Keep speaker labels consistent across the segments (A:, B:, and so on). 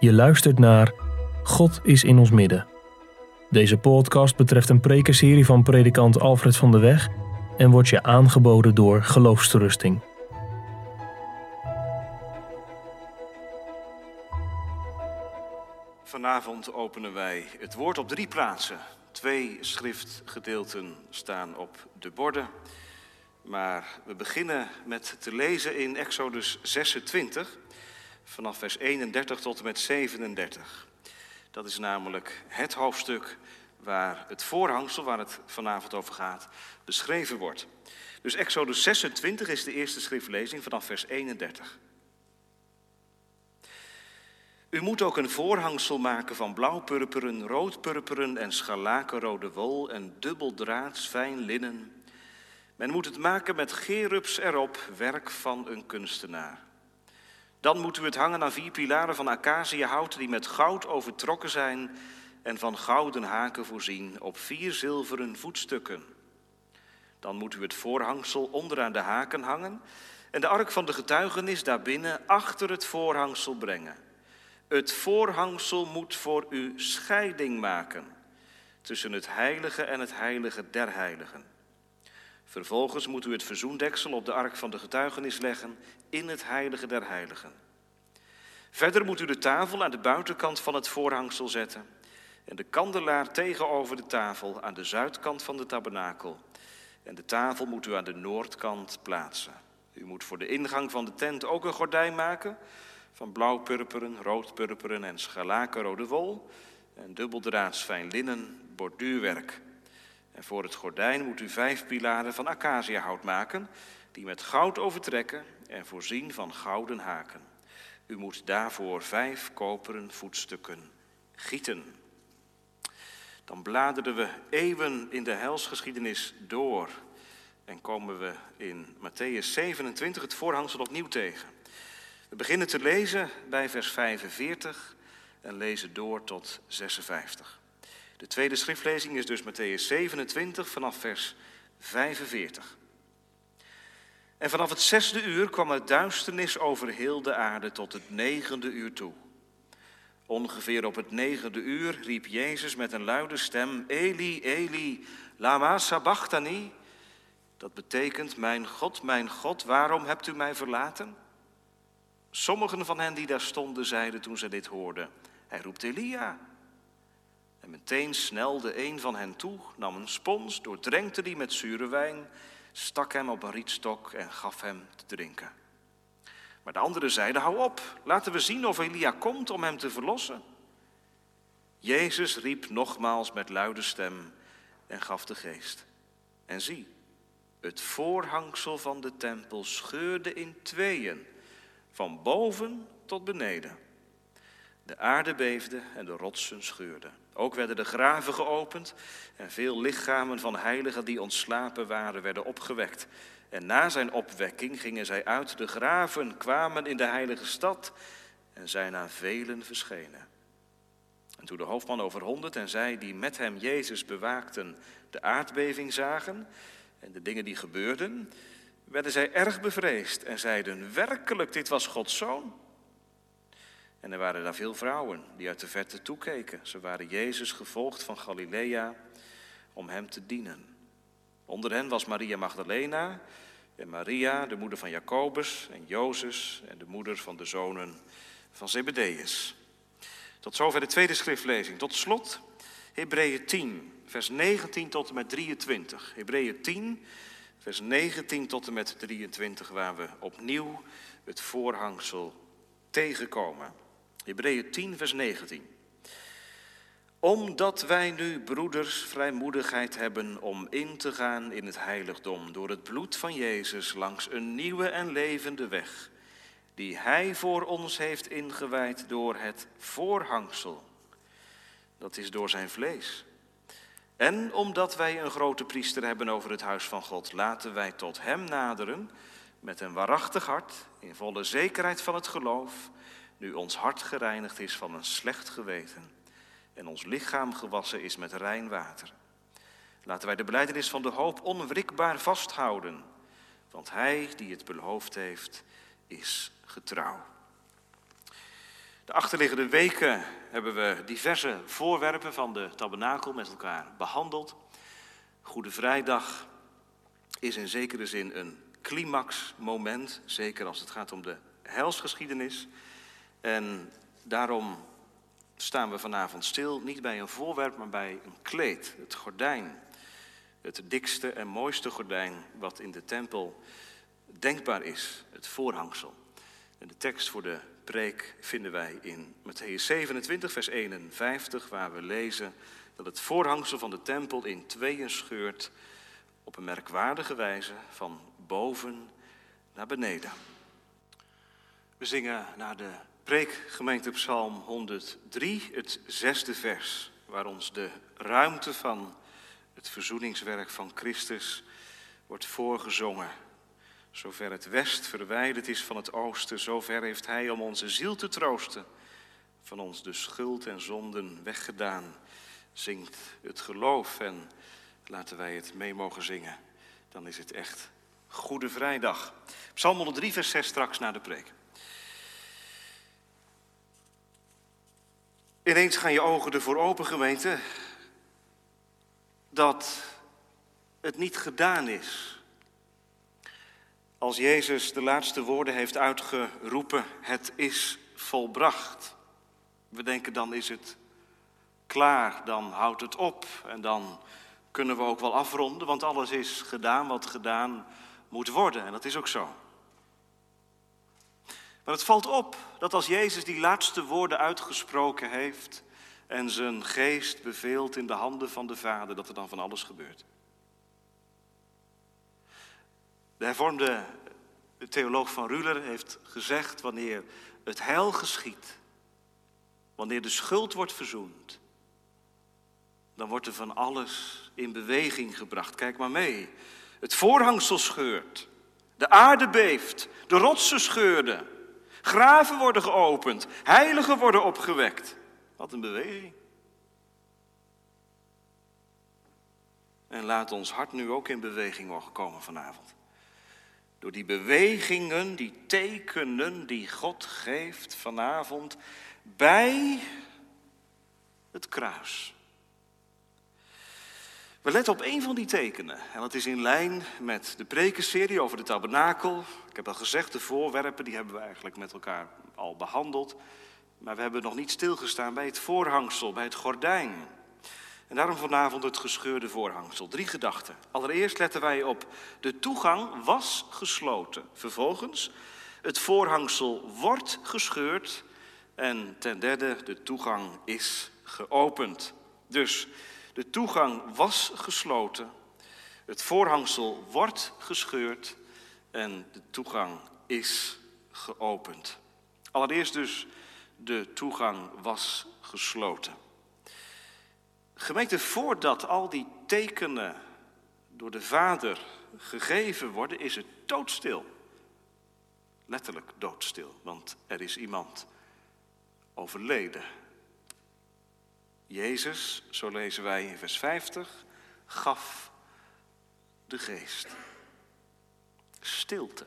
A: Je luistert naar God is in ons midden. Deze podcast betreft een prekenserie van predikant Alfred van de Weg en wordt je aangeboden door Geloofsterusting.
B: Vanavond openen wij het woord op drie plaatsen. Twee schriftgedeelten staan op de borden. Maar we beginnen met te lezen in Exodus 26, vanaf vers 31 tot en met 37. Dat is namelijk het hoofdstuk waar het voorhangsel, waar het vanavond over gaat, beschreven wordt. Dus Exodus 26 is de eerste schriftlezing vanaf vers 31. U moet ook een voorhangsel maken van blauwpurperen, roodpurperen en scharlakenrode wol en dubbeldraads fijn linnen. Men moet het maken met gerubs erop, werk van een kunstenaar. Dan moet u het hangen aan vier pilaren van acaciahout die met goud overtrokken zijn en van gouden haken voorzien op vier zilveren voetstukken. Dan moet u het voorhangsel onderaan de haken hangen en de ark van de getuigenis daarbinnen achter het voorhangsel brengen. Het voorhangsel moet voor u scheiding maken tussen het heilige en het heilige der heiligen. Vervolgens moet u het verzoendeksel op de ark van de getuigenis leggen in het heilige der heiligen. Verder moet u de tafel aan de buitenkant van het voorhangsel zetten en de kandelaar tegenover de tafel aan de zuidkant van de tabernakel. En de tafel moet u aan de noordkant plaatsen. U moet voor de ingang van de tent ook een gordijn maken van blauwpurperen, roodpurperen en scharlakenrode wol en dubbeldraads fijn linnen borduurwerk. En voor het gordijn moet u vijf pilaren van acaciahout maken, die met goud overtrekken en voorzien van gouden haken. U moet daarvoor vijf koperen voetstukken gieten. Dan bladeren we eeuwen in de helsgeschiedenis door en komen we in Matthäus 27 het voorhangsel opnieuw tegen. We beginnen te lezen bij vers 45 en lezen door tot 56. De tweede schriftlezing is dus Matthäus 27 vanaf vers 45. En vanaf het zesde uur kwam het duisternis over heel de aarde tot het negende uur toe. Ongeveer op het negende uur riep Jezus met een luide stem: Eli, Eli, lama sabachthani. Dat betekent: Mijn God, mijn God, waarom hebt u mij verlaten? Sommigen van hen die daar stonden zeiden toen ze dit hoorden: Hij roept Elia. En meteen snelde een van hen toe, nam een spons, doordrenkte die met zure wijn, stak hem op een rietstok en gaf hem te drinken. Maar de anderen zeiden: Hou op, laten we zien of Elia komt om hem te verlossen. Jezus riep nogmaals met luide stem en gaf de geest. En zie, het voorhangsel van de tempel scheurde in tweeën, van boven tot beneden. De aarde beefde en de rotsen scheurden. Ook werden de graven geopend en veel lichamen van heiligen die ontslapen waren, werden opgewekt. En na zijn opwekking gingen zij uit de graven, kwamen in de heilige stad en zijn aan velen verschenen. En toen de hoofdman over honderd en zij die met hem Jezus bewaakten de aardbeving zagen en de dingen die gebeurden, werden zij erg bevreesd en zeiden, werkelijk, dit was Gods zoon. En er waren daar veel vrouwen die uit de verte toekeken. Ze waren Jezus gevolgd van Galilea om hem te dienen. Onder hen was Maria Magdalena en Maria, de moeder van Jacobus en Jozef en de moeder van de zonen van Zebedeus. Tot zover de tweede schriftlezing. Tot slot Hebreeën 10, vers 19 tot en met 23. Hebreeën 10, vers 19 tot en met 23, waar we opnieuw het voorhangsel tegenkomen. Hebreeën 10, vers 19. Omdat wij nu, broeders, vrijmoedigheid hebben om in te gaan in het heiligdom door het bloed van Jezus langs een nieuwe en levende weg, die Hij voor ons heeft ingewijd door het voorhangsel. Dat is door zijn vlees. En omdat wij een grote priester hebben over het huis van God, laten wij tot Hem naderen met een waarachtig hart, in volle zekerheid van het geloof nu ons hart gereinigd is van een slecht geweten en ons lichaam gewassen is met rein water. Laten wij de beleidenis van de hoop onwrikbaar vasthouden, want Hij die het beloofd heeft, is getrouw. De achterliggende weken hebben we diverse voorwerpen van de tabernakel met elkaar behandeld. Goede Vrijdag is in zekere zin een climaxmoment, zeker als het gaat om de helsgeschiedenis. En daarom staan we vanavond stil, niet bij een voorwerp, maar bij een kleed, het gordijn. Het dikste en mooiste gordijn wat in de tempel denkbaar is, het voorhangsel. En de tekst voor de preek vinden wij in Matthäus 27, vers 51, waar we lezen dat het voorhangsel van de tempel in tweeën scheurt op een merkwaardige wijze van boven naar beneden. We zingen naar de preek gemeente Psalm 103, het zesde vers, waar ons de ruimte van het verzoeningswerk van Christus wordt voorgezongen. Zover het west verwijderd is van het oosten, zover heeft Hij om onze ziel te troosten, van ons de schuld en zonden weggedaan, zingt het geloof en laten wij het mee mogen zingen. Dan is het echt Goede Vrijdag. Psalm 103, vers 6 straks na de preek. Ineens gaan je ogen ervoor open, gemeente, dat het niet gedaan is. Als Jezus de laatste woorden heeft uitgeroepen, het is volbracht. We denken dan is het klaar, dan houdt het op en dan kunnen we ook wel afronden, want alles is gedaan wat gedaan moet worden en dat is ook zo. Maar het valt op dat als Jezus die laatste woorden uitgesproken heeft en zijn geest beveelt in de handen van de Vader, dat er dan van alles gebeurt. De hervormde theoloog van Ruler heeft gezegd, wanneer het heil geschiet, wanneer de schuld wordt verzoend, dan wordt er van alles in beweging gebracht. Kijk maar mee. Het voorhangsel scheurt, de aarde beeft, de rotsen scheurden, graven worden geopend, heiligen worden opgewekt. Wat een beweging. En laat ons hart nu ook in beweging mogen komen vanavond. Door die bewegingen, die tekenen die God geeft vanavond bij het kruis. We letten op een van die tekenen. En dat is in lijn met de prekenserie over de tabernakel. Ik heb al gezegd, de voorwerpen die hebben we eigenlijk met elkaar al behandeld. Maar we hebben nog niet stilgestaan bij het voorhangsel, bij het gordijn. En daarom vanavond het gescheurde voorhangsel. Drie gedachten. Allereerst letten wij op de toegang was gesloten. Vervolgens, het voorhangsel wordt gescheurd. En ten derde, de toegang is geopend. Dus de toegang was gesloten, het voorhangsel wordt gescheurd en de toegang is geopend. Allereerst dus, de toegang was gesloten. Gemeente, voordat al die tekenen door de Vader gegeven worden, is het doodstil. Letterlijk doodstil, want er is iemand overleden. Jezus, zo lezen wij in vers 50, gaf de geest. Stilte.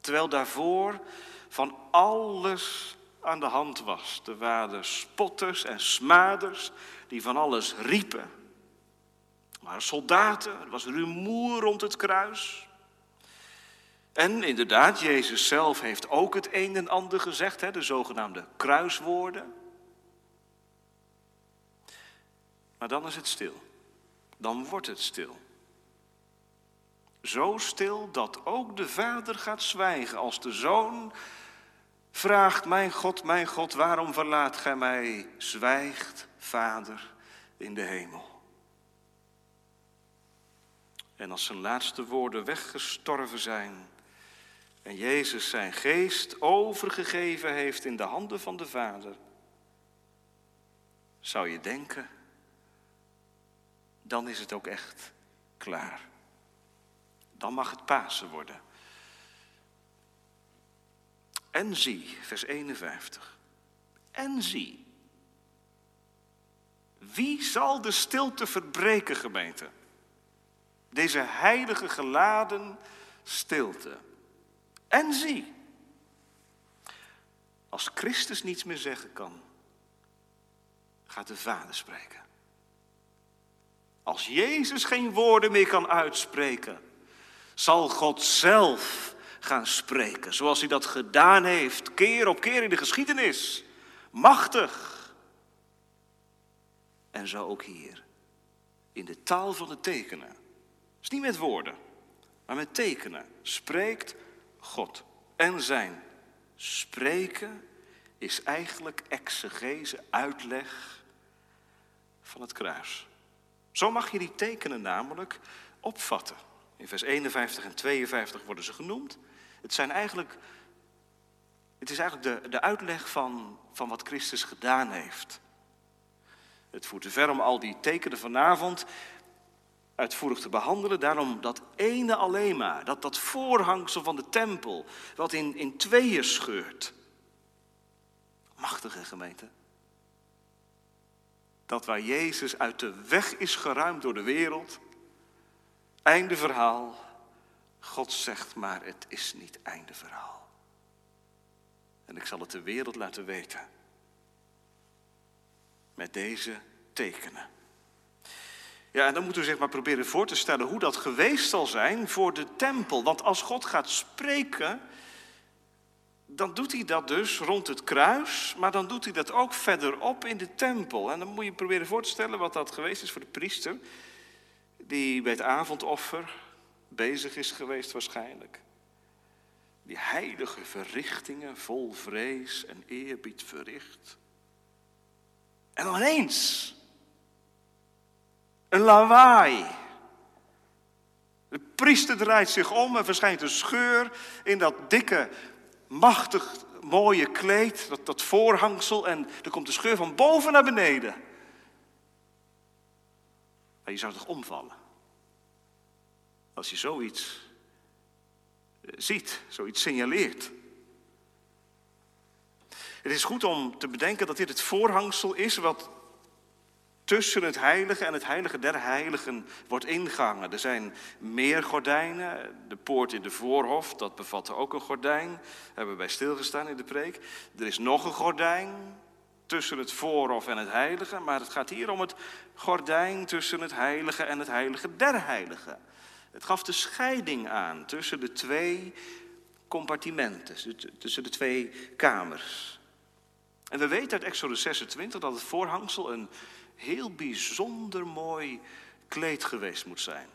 B: Terwijl daarvoor van alles aan de hand was. Er waren spotters en smaders die van alles riepen. Er waren soldaten, er was rumoer rond het kruis. En inderdaad, Jezus zelf heeft ook het een en ander gezegd, hè, de zogenaamde kruiswoorden. Maar dan is het stil. Dan wordt het stil. Zo stil dat ook de vader gaat zwijgen als de zoon vraagt, mijn God, mijn God, waarom verlaat gij mij? Zwijgt vader in de hemel. En als zijn laatste woorden weggestorven zijn en Jezus zijn geest overgegeven heeft in de handen van de Vader, zou je denken, dan is het ook echt klaar. Dan mag het Pasen worden. En zie, vers 51. En zie. Wie zal de stilte verbreken, gemeente? Deze heilige geladen stilte. En zie. Als Christus niets meer zeggen kan, gaat de Vader spreken. Als Jezus geen woorden meer kan uitspreken, zal God zelf gaan spreken, zoals hij dat gedaan heeft, keer op keer in de geschiedenis. Machtig. En zo ook hier, in de taal van de tekenen. Het is niet met woorden, maar met tekenen. Spreekt God. En zijn spreken is eigenlijk exegese, uitleg van het kruis. Zo mag je die tekenen namelijk opvatten. In vers 51 en 52 worden ze genoemd. Het, zijn eigenlijk, het is eigenlijk de, de uitleg van, van wat Christus gedaan heeft. Het voert te ver om al die tekenen vanavond uitvoerig te behandelen. Daarom dat ene alleen maar, dat, dat voorhangsel van de tempel, wat in, in tweeën scheurt. Machtige gemeente. Dat waar Jezus uit de weg is geruimd door de wereld, einde verhaal. God zegt maar, het is niet einde verhaal. En ik zal het de wereld laten weten. Met deze tekenen. Ja, en dan moeten we zich maar proberen voor te stellen hoe dat geweest zal zijn voor de tempel. Want als God gaat spreken, dan doet hij dat dus rond het kruis, maar dan doet hij dat ook verderop in de tempel. En dan moet je proberen voor te stellen wat dat geweest is voor de priester, die bij het avondoffer bezig is geweest waarschijnlijk. Die heilige verrichtingen vol vrees en eerbied verricht. En dan ineens een lawaai. De priester draait zich om en verschijnt een scheur in dat dikke, machtig mooie kleed, dat, dat voorhangsel. En er komt de scheur van boven naar beneden. Maar je zou toch omvallen? Als je zoiets eh, ziet, zoiets signaleert. Het is goed om te bedenken dat dit het voorhangsel is wat tussen het heilige en het heilige der heiligen wordt ingangen. Er zijn meer gordijnen. De poort in de voorhof, dat bevatte ook een gordijn. Daar hebben we bij stilgestaan in de preek. Er is nog een gordijn tussen het voorhof en het heilige. Maar het gaat hier om het gordijn tussen het heilige en het heilige der heiligen. Het gaf de scheiding aan tussen de twee compartimenten, tussen de twee kamers. En we weten uit Exodus 26 dat het voorhangsel een heel bijzonder mooi kleed geweest moet zijn.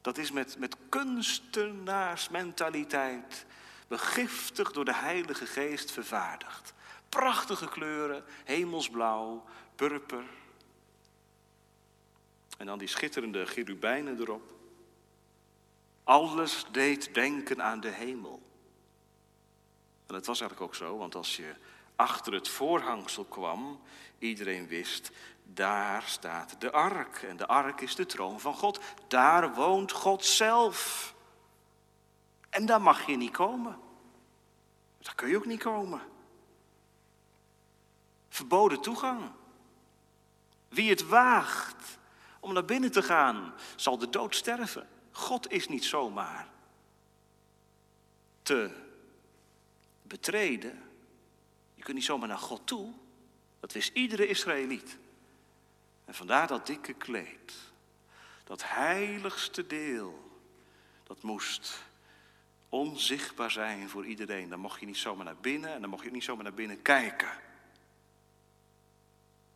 B: Dat is met, met kunstenaarsmentaliteit, begiftigd door de Heilige Geest vervaardigd. Prachtige kleuren, hemelsblauw, purper. En dan die schitterende cherubijnen erop. Alles deed denken aan de hemel. En dat was eigenlijk ook zo, want als je achter het voorhangsel kwam, iedereen wist, daar staat de ark. En de ark is de troon van God. Daar woont God zelf. En daar mag je niet komen. Daar kun je ook niet komen. Verboden toegang. Wie het waagt om naar binnen te gaan, zal de dood sterven. God is niet zomaar te betreden. Je kunt niet zomaar naar God toe. Dat wist iedere Israëliet. En vandaar dat dikke kleed. Dat heiligste deel. Dat moest onzichtbaar zijn voor iedereen. Dan mocht je niet zomaar naar binnen en dan mocht je niet zomaar naar binnen kijken.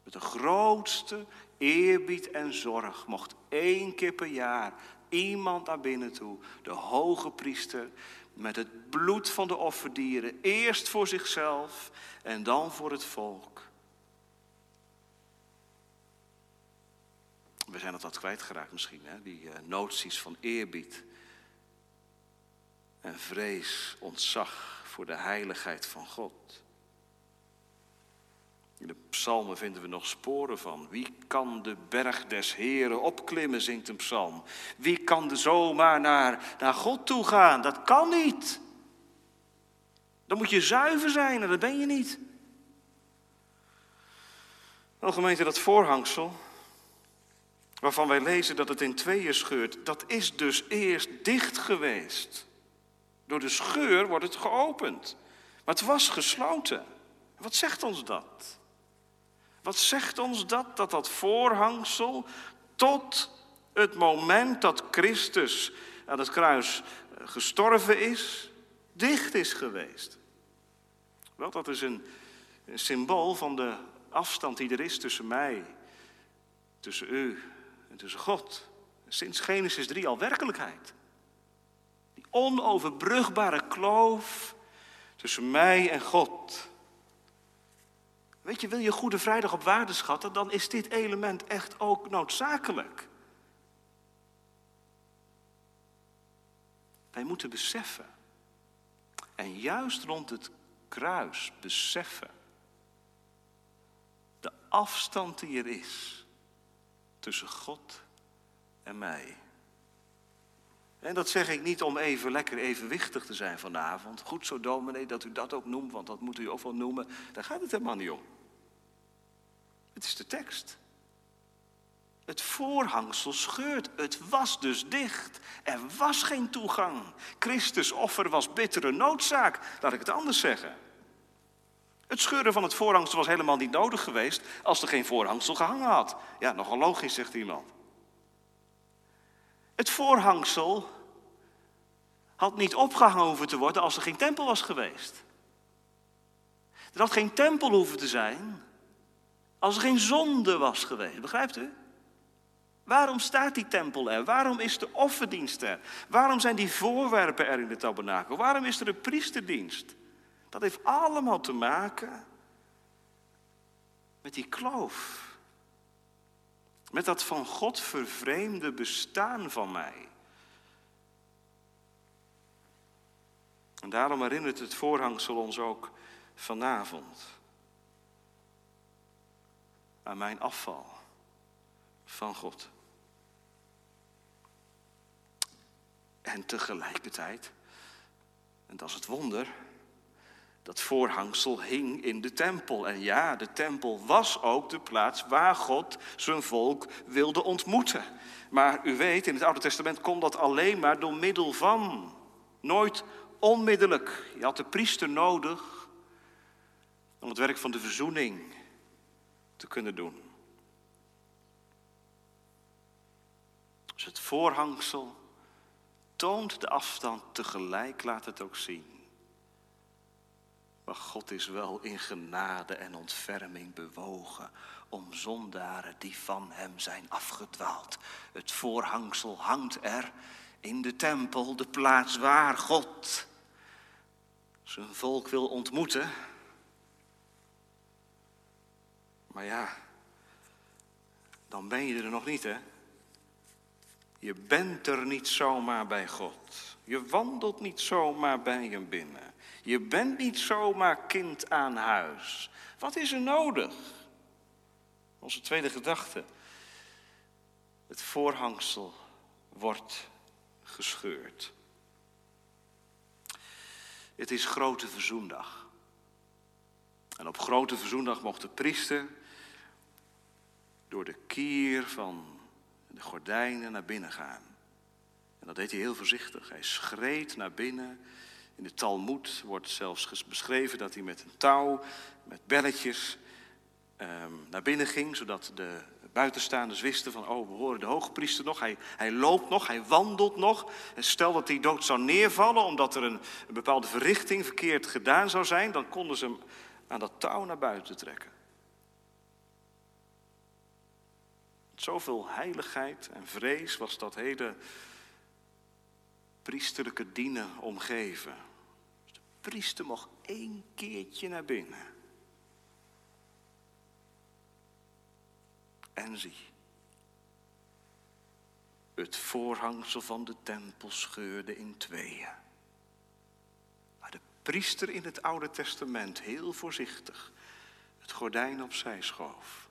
B: Met de grootste eerbied en zorg mocht één keer per jaar iemand naar binnen toe, de hoge priester, met het bloed van de offerdieren, eerst voor zichzelf en dan voor het volk. We zijn het wat kwijtgeraakt misschien, hè? die uh, noties van eerbied en vrees, ontzag voor de heiligheid van God. In de psalmen vinden we nog sporen van. Wie kan de berg des Heren opklimmen, zingt een psalm. Wie kan er zomaar naar, naar God toe gaan? Dat kan niet. Dan moet je zuiver zijn en dat ben je niet. Wel gemeente, dat voorhangsel, waarvan wij lezen dat het in tweeën scheurt, dat is dus eerst dicht geweest. Door de scheur wordt het geopend. Maar het was gesloten. Wat zegt ons dat? Wat zegt ons dat? Dat dat voorhangsel tot het moment dat Christus aan het kruis eh, gestorven is, dicht is geweest. Wel, dat is een, een symbool van de afstand die er is tussen mij, tussen u en tussen God. Sinds Genesis 3 al werkelijkheid. Die onoverbrugbare kloof tussen mij en God. Weet je, wil je Goede Vrijdag op waarde schatten, dan is dit element echt ook noodzakelijk. Wij moeten beseffen, en juist rond het kruis beseffen, de afstand die er is tussen God en mij. En dat zeg ik niet om even lekker evenwichtig te zijn vanavond. Goed zo, dominee, dat u dat ook noemt, want dat moet u ook wel noemen. Daar gaat het helemaal niet om. Het is de tekst. Het voorhangsel scheurt. Het was dus dicht. Er was geen toegang. Christus offer was bittere noodzaak. Laat ik het anders zeggen. Het scheuren van het voorhangsel was helemaal niet nodig geweest als er geen voorhangsel gehangen had. Ja, nogal logisch, zegt iemand. Het voorhangsel had niet opgehangen hoeven te worden als er geen tempel was geweest. Er had geen tempel hoeven te zijn als er geen zonde was geweest. Begrijpt u? Waarom staat die tempel er? Waarom is de offerdienst er? Waarom zijn die voorwerpen er in de tabernakel? Waarom is er een priesterdienst? Dat heeft allemaal te maken met die kloof. Met dat van God vervreemde bestaan van mij. En daarom herinnert het voorhangsel ons ook vanavond aan mijn afval van God. En tegelijkertijd, en dat is het wonder, dat voorhangsel hing in de tempel. En ja, de tempel was ook de plaats waar God zijn volk wilde ontmoeten. Maar u weet, in het Oude Testament kon dat alleen maar door middel van. Nooit onmiddellijk. Je had de priester nodig om het werk van de verzoening te kunnen doen. Dus het voorhangsel toont de afstand, tegelijk laat het ook zien. Maar God is wel in genade en ontferming bewogen om zondaren die van hem zijn afgedwaald. Het voorhangsel hangt er in de tempel, de plaats waar God zijn volk wil ontmoeten. Maar ja, dan ben je er nog niet, hè? Je bent er niet zomaar bij God. Je wandelt niet zomaar bij hem binnen. Je bent niet zomaar kind aan huis. Wat is er nodig? Onze tweede gedachte. Het voorhangsel wordt gescheurd. Het is grote verzoendag. En op grote verzoendag mocht de priester door de kier van de gordijnen naar binnen gaan. En dat deed hij heel voorzichtig. Hij schreed naar binnen. In de Talmud wordt zelfs beschreven dat hij met een touw, met belletjes, ehm, naar binnen ging, zodat de buitenstaanders wisten van, oh, we horen de hoogpriester nog, hij, hij loopt nog, hij wandelt nog. En stel dat hij dood zou neervallen omdat er een, een bepaalde verrichting verkeerd gedaan zou zijn, dan konden ze hem aan dat touw naar buiten trekken. Zoveel heiligheid en vrees was dat hele priesterlijke dienen omgeven. Priester mocht één keertje naar binnen. En zie, het voorhangsel van de tempel scheurde in tweeën. Maar de priester in het Oude Testament heel voorzichtig het gordijn opzij schoof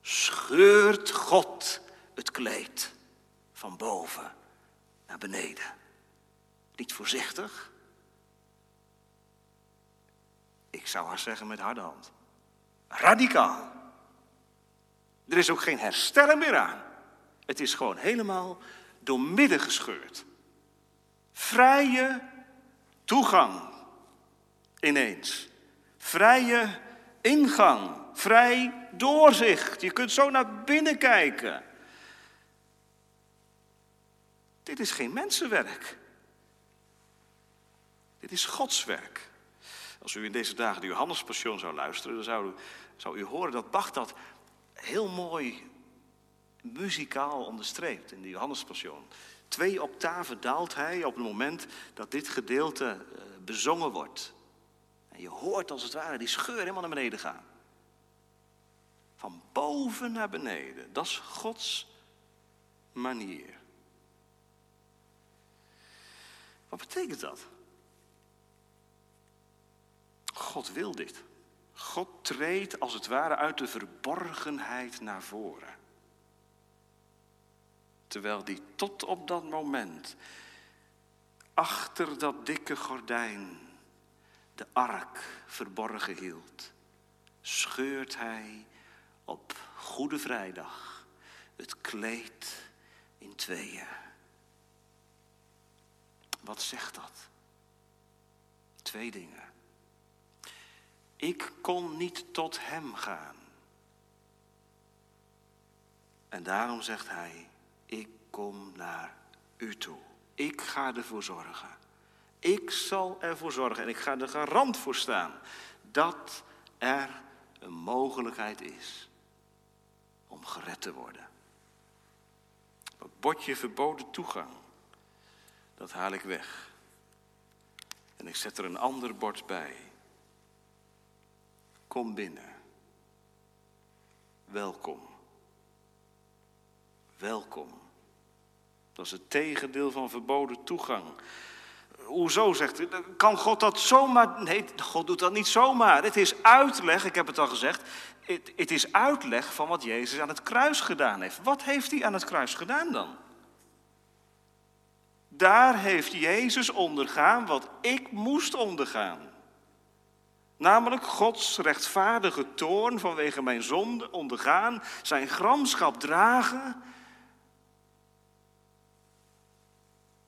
B: scheurt God het kleed van boven naar beneden. Niet voorzichtig. Ik zou haar zeggen met harde hand. Radicaal. Er is ook geen herstellen meer aan. Het is gewoon helemaal doormidden gescheurd. Vrije toegang ineens. Vrije ingang, vrij doorzicht. Je kunt zo naar binnen kijken. Dit is geen mensenwerk. Dit is Gods werk. Als u in deze dagen de Johannespassion zou luisteren, dan zou u, zou u horen dat Bach dat heel mooi muzikaal onderstreept in de Johannespassion. Twee octaven daalt hij op het moment dat dit gedeelte eh, bezongen wordt. En je hoort als het ware die scheur helemaal naar beneden gaan. Van boven naar beneden. Dat is Gods manier. Wat betekent dat? God wil dit. God treedt als het ware uit de verborgenheid naar voren. Terwijl die tot op dat moment achter dat dikke gordijn de ark verborgen hield, scheurt hij op Goede Vrijdag het kleed in tweeën. Wat zegt dat? Twee dingen. Ik kon niet tot hem gaan. En daarom zegt hij, ik kom naar u toe. Ik ga ervoor zorgen. Ik zal ervoor zorgen en ik ga er garant voor staan dat er een mogelijkheid is om gered te worden. Het bordje verboden toegang, dat haal ik weg. En ik zet er een ander bord bij. Kom binnen. Welkom. Welkom. Dat is het tegendeel van verboden toegang. Hoezo, zegt u? Kan God dat zomaar? Nee, God doet dat niet zomaar. Het is uitleg, ik heb het al gezegd. Het, het is uitleg van wat Jezus aan het kruis gedaan heeft. Wat heeft hij aan het kruis gedaan dan? Daar heeft Jezus ondergaan wat ik moest ondergaan. Namelijk Gods rechtvaardige toorn vanwege mijn zonde ondergaan, zijn gramschap dragen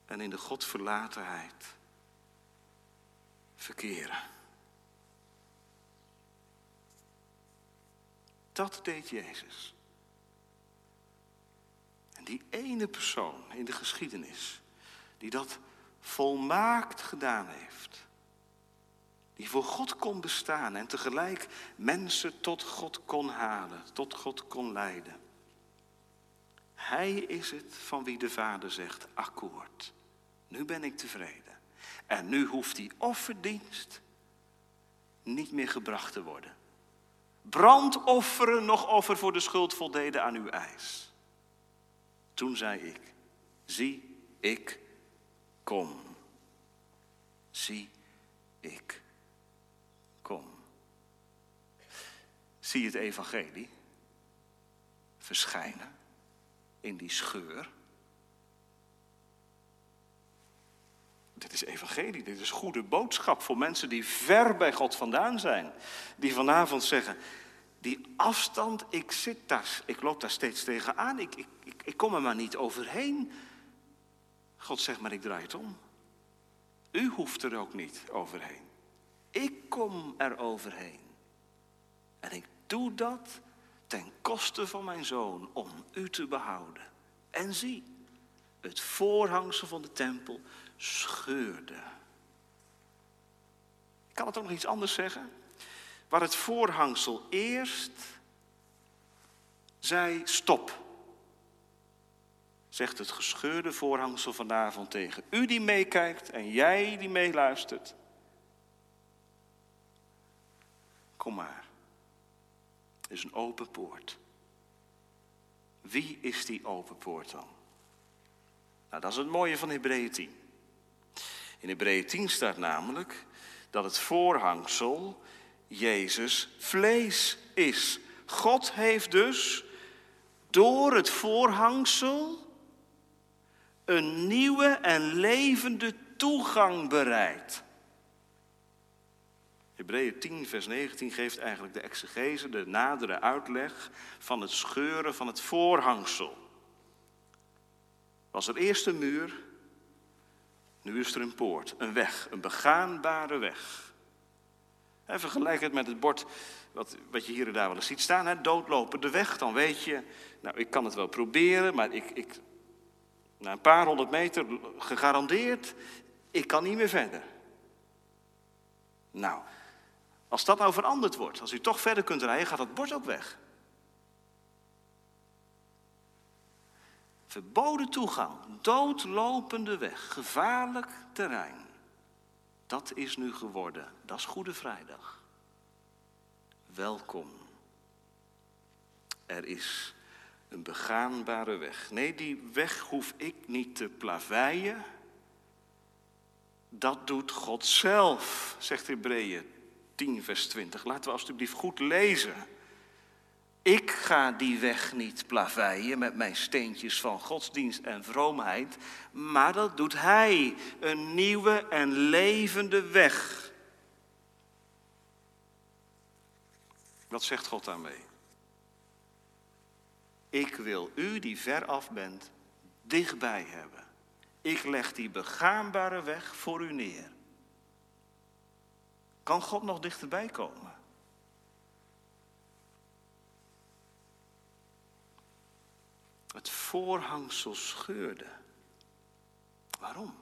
B: en in de Godverlatenheid verkeren. Dat deed Jezus. En die ene persoon in de geschiedenis die dat volmaakt gedaan heeft, die voor God kon bestaan en tegelijk mensen tot God kon halen, tot God kon leiden. Hij is het van wie de Vader zegt, akkoord. Nu ben ik tevreden. En nu hoeft die offerdienst niet meer gebracht te worden. Brandofferen nog offer voor de schuld voldeden aan uw eis. Toen zei ik, zie, ik kom. Zie, ik kom. Zie het evangelie verschijnen in die scheur Dit is evangelie, dit is goede boodschap voor mensen die ver bij God vandaan zijn. Die vanavond zeggen, die afstand, ik zit daar, ik loop daar steeds tegenaan, ik, ik, ik, ik kom er maar niet overheen. God zegt maar, ik draai het om. U hoeft er ook niet overheen. Ik kom er overheen. En ik doe dat ten koste van mijn zoon om u te behouden. En zie, het voorhangsel van de tempel scheurde. Ik kan het ook nog iets anders zeggen. Waar het voorhangsel eerst zei stop. Zegt het gescheurde voorhangsel vanavond tegen u die meekijkt en jij die meeluistert. Kom maar. Is een open poort. Wie is die open poort dan? Nou, dat is het mooie van Hebreeën 10. In Hebreeën 10 staat namelijk dat het voorhangsel Jezus vlees is. God heeft dus door het voorhangsel een nieuwe en levende toegang bereid. Hebreeën 10, vers 19 geeft eigenlijk de exegese, de nadere uitleg van het scheuren van het voorhangsel. Was er eerst een muur, nu is er een poort, een weg, een begaanbare weg. Vergelijk het met het bord wat, wat je hier en daar wel eens ziet staan. Hè? Doodlopende weg, dan weet je, nou ik kan het wel proberen, maar ik, ik, na een paar honderd meter gegarandeerd, ik kan niet meer verder. Nou, als dat nou veranderd wordt, als u toch verder kunt rijden, gaat dat bord ook weg. Verboden toegang, doodlopende weg, gevaarlijk terrein. Dat is nu geworden, dat is Goede Vrijdag. Welkom. Er is een begaanbare weg. Nee, die weg hoef ik niet te plaveien. Dat doet God zelf, zegt Hebreeën 10, vers 20. Laten we alstublieft goed lezen. Ik ga die weg niet plaveien met mijn steentjes van godsdienst en vroomheid, maar dat doet Hij, een nieuwe en levende weg. Wat zegt God daarmee? Ik wil u die ver af bent, dichtbij hebben. Ik leg die begaanbare weg voor u neer. Kan God nog dichterbij komen? Het voorhangsel scheurde. Waarom?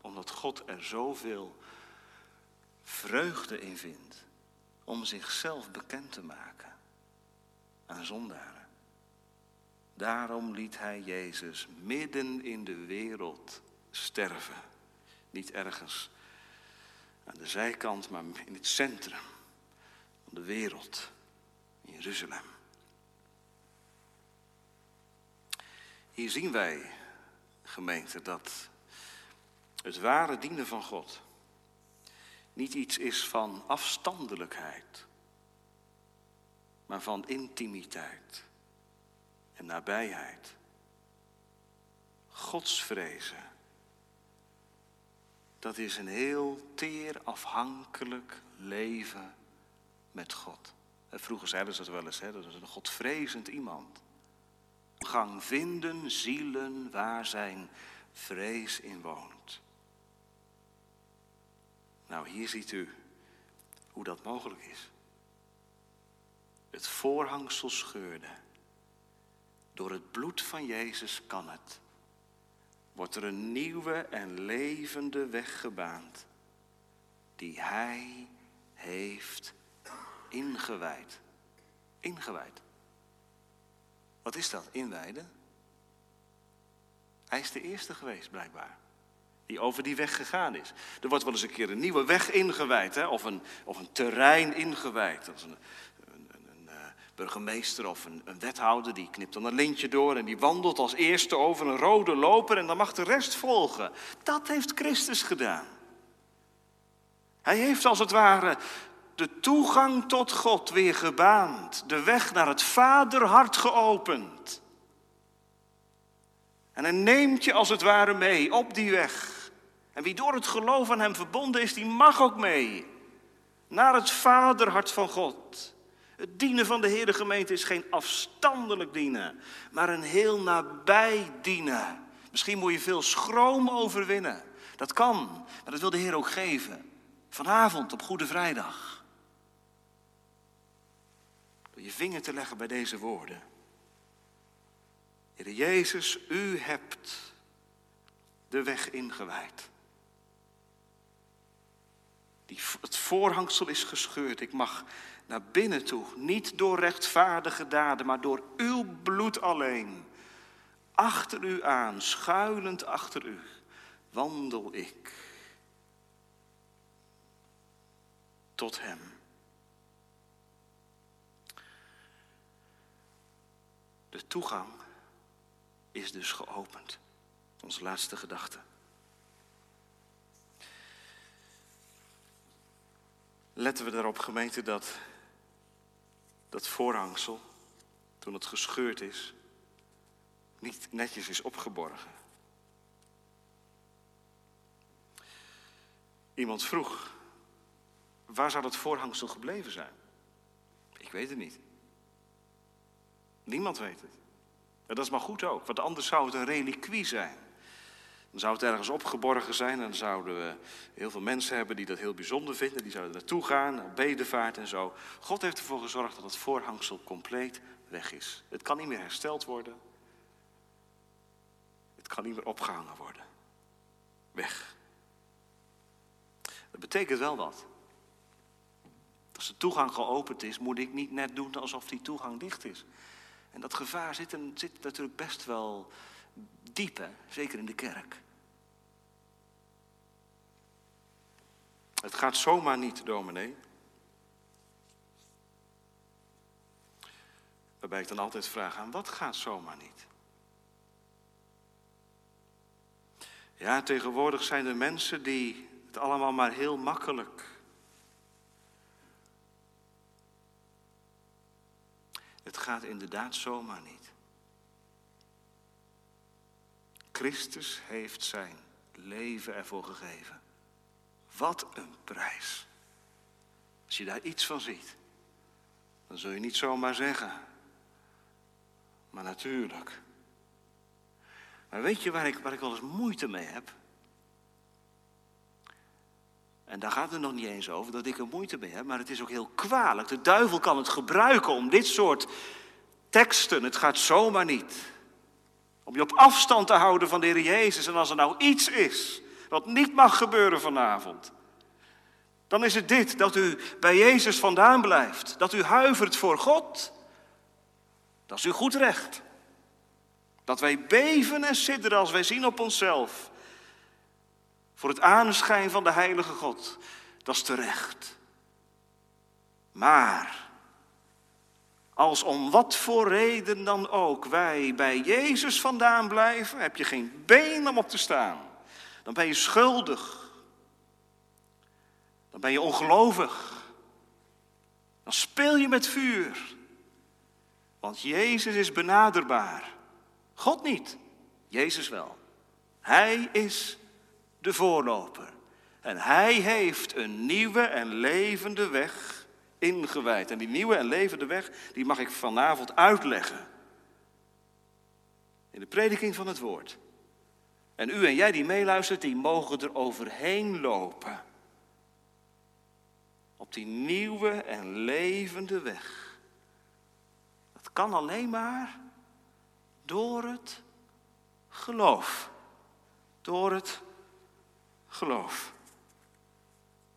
B: Omdat God er zoveel vreugde in vindt om zichzelf bekend te maken aan zondaren. Daarom liet hij Jezus midden in de wereld sterven. Niet ergens aan de zijkant, maar in het centrum van de wereld, in Jeruzalem. Hier zien wij, gemeente, dat het ware dienen van God niet iets is van afstandelijkheid, maar van intimiteit en nabijheid. Godsvrezen, dat is een heel teer afhankelijk leven met God. Vroeger zeiden ze dat wel eens, hè? dat is een godvrezend iemand gang vinden zielen waar zijn vrees in woont. Nou, hier ziet u hoe dat mogelijk is. Het voorhangsel scheurde. Door het bloed van Jezus kan het. Wordt er een nieuwe en levende weg gebaand. Die Hij heeft ingewijd. Ingewijd. Wat is dat, inwijden? Hij is de eerste geweest, blijkbaar. Die over die weg gegaan is. Er wordt wel eens een keer een nieuwe weg ingewijd, hè? Of, een, of een terrein ingewijd. Als een, een, burgemeester of een, een, wethouder die knipt dan een lintje door en die wandelt als eerste over een rode loper en dan mag de rest volgen. Dat heeft Christus gedaan. Hij heeft als het ware de toegang tot God weer gebaand, de weg naar het Vaderhart geopend. En hij neemt je als het ware mee op die weg. En wie door het geloof aan hem verbonden is, die mag ook mee. Naar het Vaderhart van God. Het dienen van de Heer de gemeente is geen afstandelijk dienen, maar een heel nabij dienen. Misschien moet je veel schroom overwinnen. Dat kan, maar dat wil de Heer ook geven. Vanavond op Goede Vrijdag. Door je vinger te leggen bij deze woorden. Heer Jezus, u hebt de weg ingewijd. Die, het voorhangsel is gescheurd. Ik mag naar binnen toe. Niet door rechtvaardige daden, maar door uw bloed alleen. Achter u aan, schuilend achter u, wandel ik tot hem. De toegang is dus geopend. Onze laatste gedachte. Letten we daarop, gemeente, dat dat voorhangsel, toen het gescheurd is, niet netjes is opgeborgen. Iemand vroeg, waar zou dat voorhangsel gebleven zijn? Ik weet het niet. Niemand weet het. Dat is maar goed ook, want anders zou het een reliquie zijn. Dan zou het ergens opgeborgen zijn en dan zouden we heel veel mensen hebben die dat heel bijzonder vinden. Die zouden naartoe gaan, op bedevaart en zo. God heeft ervoor gezorgd dat het voorhangsel compleet weg is. Het kan niet meer hersteld worden. Het kan niet meer opgehangen worden. Weg. Dat betekent wel wat. Als de toegang geopend is, moet ik niet net doen alsof die toegang dicht is. En dat gevaar zit, zit natuurlijk best wel diep, zeker in de kerk. Het gaat zomaar niet, dominee. Waarbij ik dan altijd vraag aan wat gaat zomaar niet? Ja, tegenwoordig zijn er mensen die het allemaal maar heel makkelijk. Het gaat inderdaad zomaar niet. Christus heeft zijn leven ervoor gegeven. Wat een prijs. Als je daar iets van ziet, dan zul je niet zomaar zeggen. Maar natuurlijk. Maar weet je waar ik, waar ik wel eens moeite mee heb? En daar gaat het nog niet eens over dat ik er moeite mee heb, maar het is ook heel kwalijk. De duivel kan het gebruiken om dit soort teksten, het gaat zomaar niet. Om je op afstand te houden van de Heer Jezus. En als er nou iets is wat niet mag gebeuren vanavond, dan is het dit, dat u bij Jezus vandaan blijft. Dat u huivert voor God. Dat is uw goed recht. Dat wij beven en sidderen als wij zien op onszelf. Voor het aanschijn van de heilige God. Dat is terecht. Maar als om wat voor reden dan ook wij bij Jezus vandaan blijven, heb je geen been om op te staan. Dan ben je schuldig. Dan ben je ongelovig. Dan speel je met vuur. Want Jezus is benaderbaar. God niet, Jezus wel. Hij is de voorloper. En hij heeft een nieuwe en levende weg ingewijd. En die nieuwe en levende weg, die mag ik vanavond uitleggen. In de prediking van het woord. En u en jij die meeluistert, die mogen er overheen lopen. Op die nieuwe en levende weg. Dat kan alleen maar door het geloof. Door het geloof.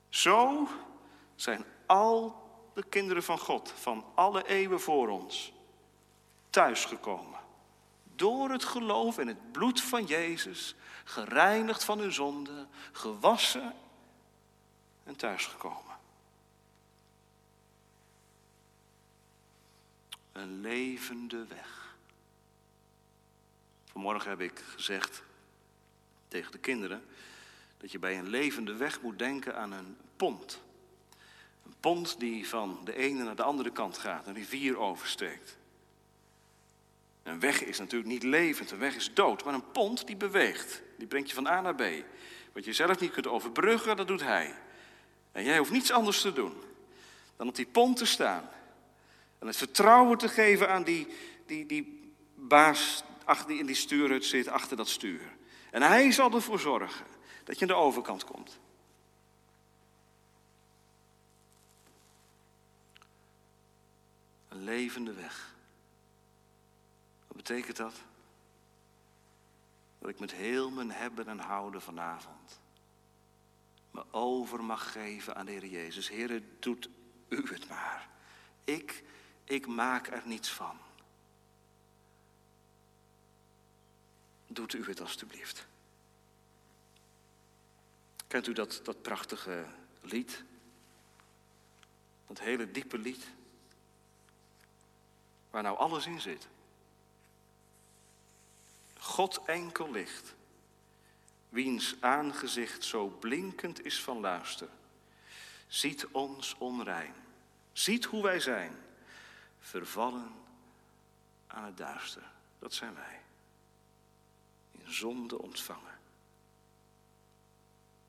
B: Zo zijn al de kinderen van God van alle eeuwen voor ons thuisgekomen. Door het geloof in het bloed van Jezus, gereinigd van hun zonde, gewassen en thuisgekomen. Een levende weg. Vanmorgen heb ik gezegd tegen de kinderen dat je bij een levende weg moet denken aan een pont. Een pont die van de ene naar de andere kant gaat, een rivier oversteekt. Een weg is natuurlijk niet levend, een weg is dood, maar een pont die beweegt. Die brengt je van A naar B. Wat je zelf niet kunt overbruggen, dat doet hij. En jij hoeft niets anders te doen dan op die pont te staan. En het vertrouwen te geven aan die, die, die baas die in die stuurhut zit, achter dat stuur. En hij zal ervoor zorgen dat je aan de overkant komt. Een levende weg. Betekent dat? Dat ik met heel mijn hebben en houden vanavond me over mag geven aan de Heer Jezus. Heer, doet u het maar. Ik, ik maak er niets van. Doet u het alstublieft. Kent u dat, dat prachtige lied? Dat hele diepe lied? Waar nou alles in zit. God enkel licht, wiens aangezicht zo blinkend is van luister, ziet ons onrein, ziet hoe wij zijn, vervallen aan het duister. Dat zijn wij. In zonde ontvangen.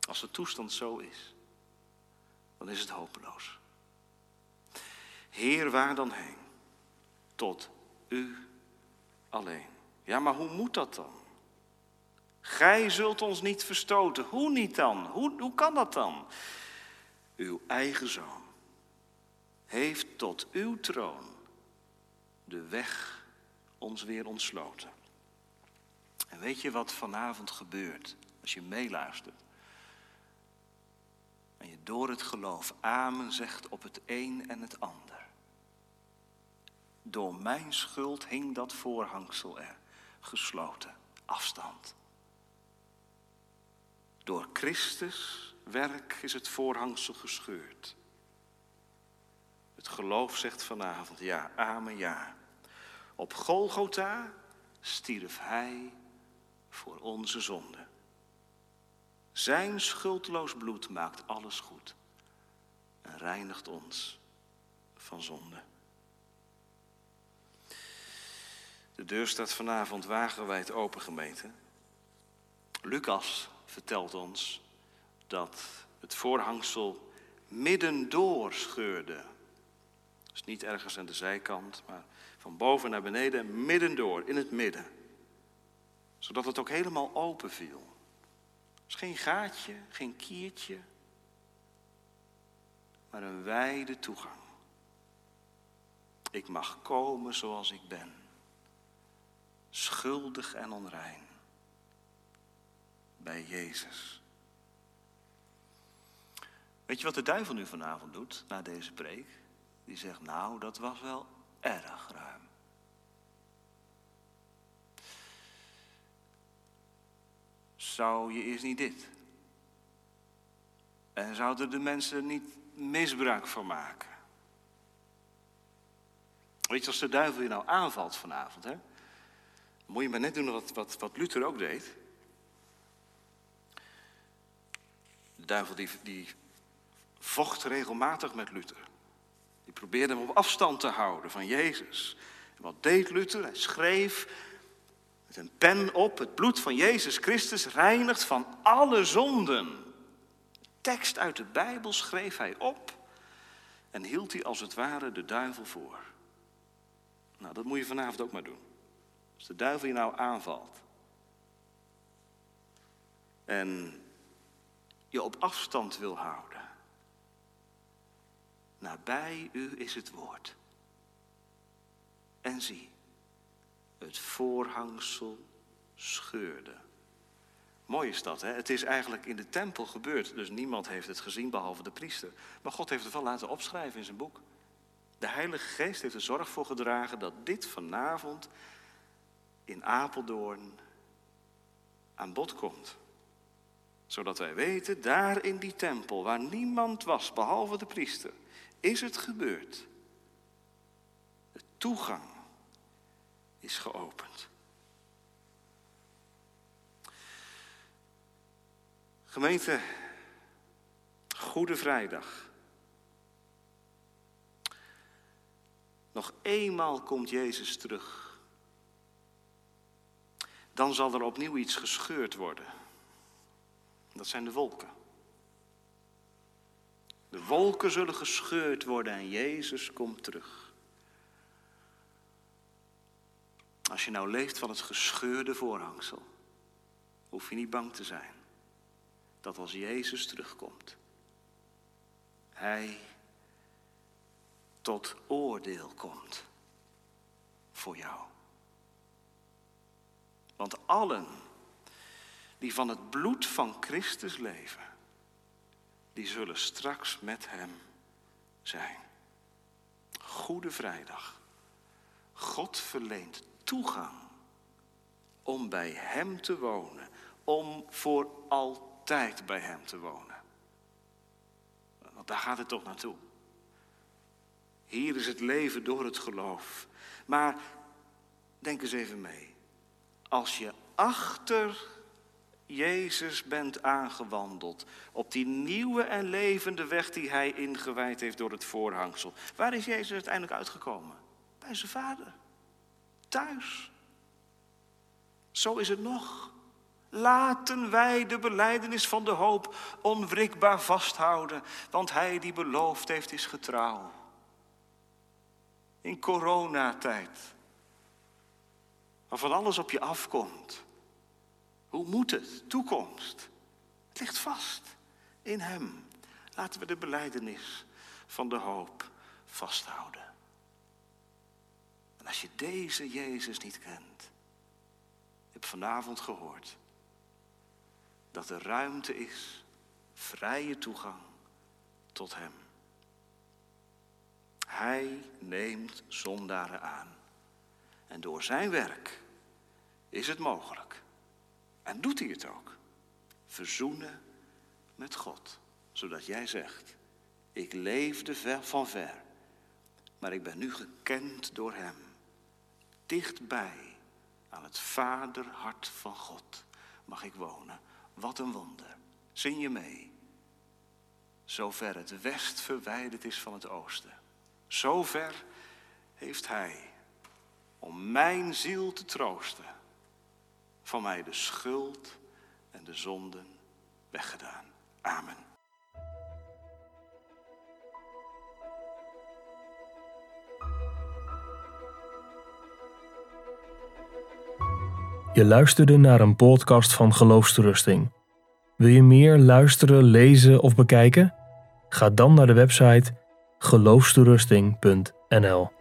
B: Als de toestand zo is, dan is het hopeloos. Heer, waar dan heen? Tot u alleen. Ja, maar hoe moet dat dan? Gij zult ons niet verstoten. Hoe niet dan? Hoe, hoe kan dat dan? Uw eigen zoon heeft tot uw troon de weg ons weer ontsloten. En weet je wat vanavond gebeurt als je meeluistert? En je door het geloof amen zegt op het een en het ander. Door mijn schuld hing dat voorhangsel er gesloten, afstand. Door Christus werk is het voorhangsel gescheurd. Het geloof zegt vanavond ja, amen, ja. Op Golgotha stierf hij voor onze zonde. Zijn schuldloos bloed maakt alles goed en reinigt ons van zonde. De deur staat vanavond wagenwijd open, gemeente. Lucas vertelt ons dat het voorhangsel middendoor scheurde. Dus niet ergens aan de zijkant, maar van boven naar beneden, middendoor, in het midden. Zodat het ook helemaal open viel. Dus geen gaatje, geen kiertje, maar een wijde toegang. Ik mag komen zoals ik ben, schuldig en onrein, bij Jezus. Weet je wat de duivel nu vanavond doet na deze preek? Die zegt, nou, dat was wel erg ruim. Zou je eerst niet dit? En zouden de mensen niet misbruik van maken? Weet je, als de duivel je nou aanvalt vanavond, hè? Moet je maar net doen wat, wat, wat Luther ook deed. De duivel die, die vocht regelmatig met Luther. Die probeerde hem op afstand te houden van Jezus. Wat deed Luther? Hij schreef met een pen op het bloed van Jezus Christus reinigt van alle zonden. Tekst uit de Bijbel schreef hij op en hield hij als het ware de duivel voor. Nou, dat moet je vanavond ook maar doen. Als de duivel je nou aanvalt en je op afstand wil houden, nabij u is het woord. En zie, het voorhangsel scheurde. Mooi is dat, hè? Het is eigenlijk in de tempel gebeurd, dus niemand heeft het gezien behalve de priester. Maar God heeft het wel laten opschrijven in zijn boek. De Heilige Geest heeft er zorg voor gedragen dat dit vanavond in Apeldoorn aan bod komt. Zodat wij weten, daar in die tempel waar niemand was behalve de priester, is het gebeurd. De toegang is geopend. Gemeente, Goede Vrijdag. Nog eenmaal komt Jezus terug. Dan zal er opnieuw iets gescheurd worden. Dat zijn de wolken. De wolken zullen gescheurd worden en Jezus komt terug. Als je nou leeft van het gescheurde voorhangsel, hoef je niet bang te zijn dat als Jezus terugkomt, Hij tot oordeel komt voor jou. Want allen die van het bloed van Christus leven, die zullen straks met Hem zijn. Goede Vrijdag. God verleent toegang om bij Hem te wonen, om voor altijd bij Hem te wonen. Want daar gaat het toch naartoe. Hier is het leven door het geloof. Maar denk eens even mee. Als je achter Jezus bent aangewandeld, op die nieuwe en levende weg die Hij ingewijd heeft door het voorhangsel, waar is Jezus uiteindelijk uitgekomen? Bij zijn Vader thuis. Zo is het nog. Laten wij de beleidenis van de hoop onwrikbaar vasthouden, want hij die beloofd heeft is getrouw. In coronatijd, waar van alles op je afkomt, Hoe moet het? Toekomst. Het ligt vast in Hem. Laten we de beleidenis van de hoop vasthouden. En als je deze Jezus niet kent, heb vanavond gehoord dat er ruimte is, vrije toegang tot Hem. Hij neemt zondaren aan. En door zijn werk is het mogelijk. En doet hij het ook. Verzoenen met God. Zodat jij zegt, ik leefde ver van ver. Maar ik ben nu gekend door Hem. Dichtbij aan het vaderhart van God mag ik wonen. Wat een wonder. Zing je mee. Zover het west verwijderd is van het oosten. Zover heeft Hij om mijn ziel te troosten, van mij de schuld en de zonden weggedaan. Amen.
A: Je luisterde naar een podcast van Geloofsterusting. Wil je meer luisteren, lezen of bekijken? Ga dan naar de website geloofsterusting.nl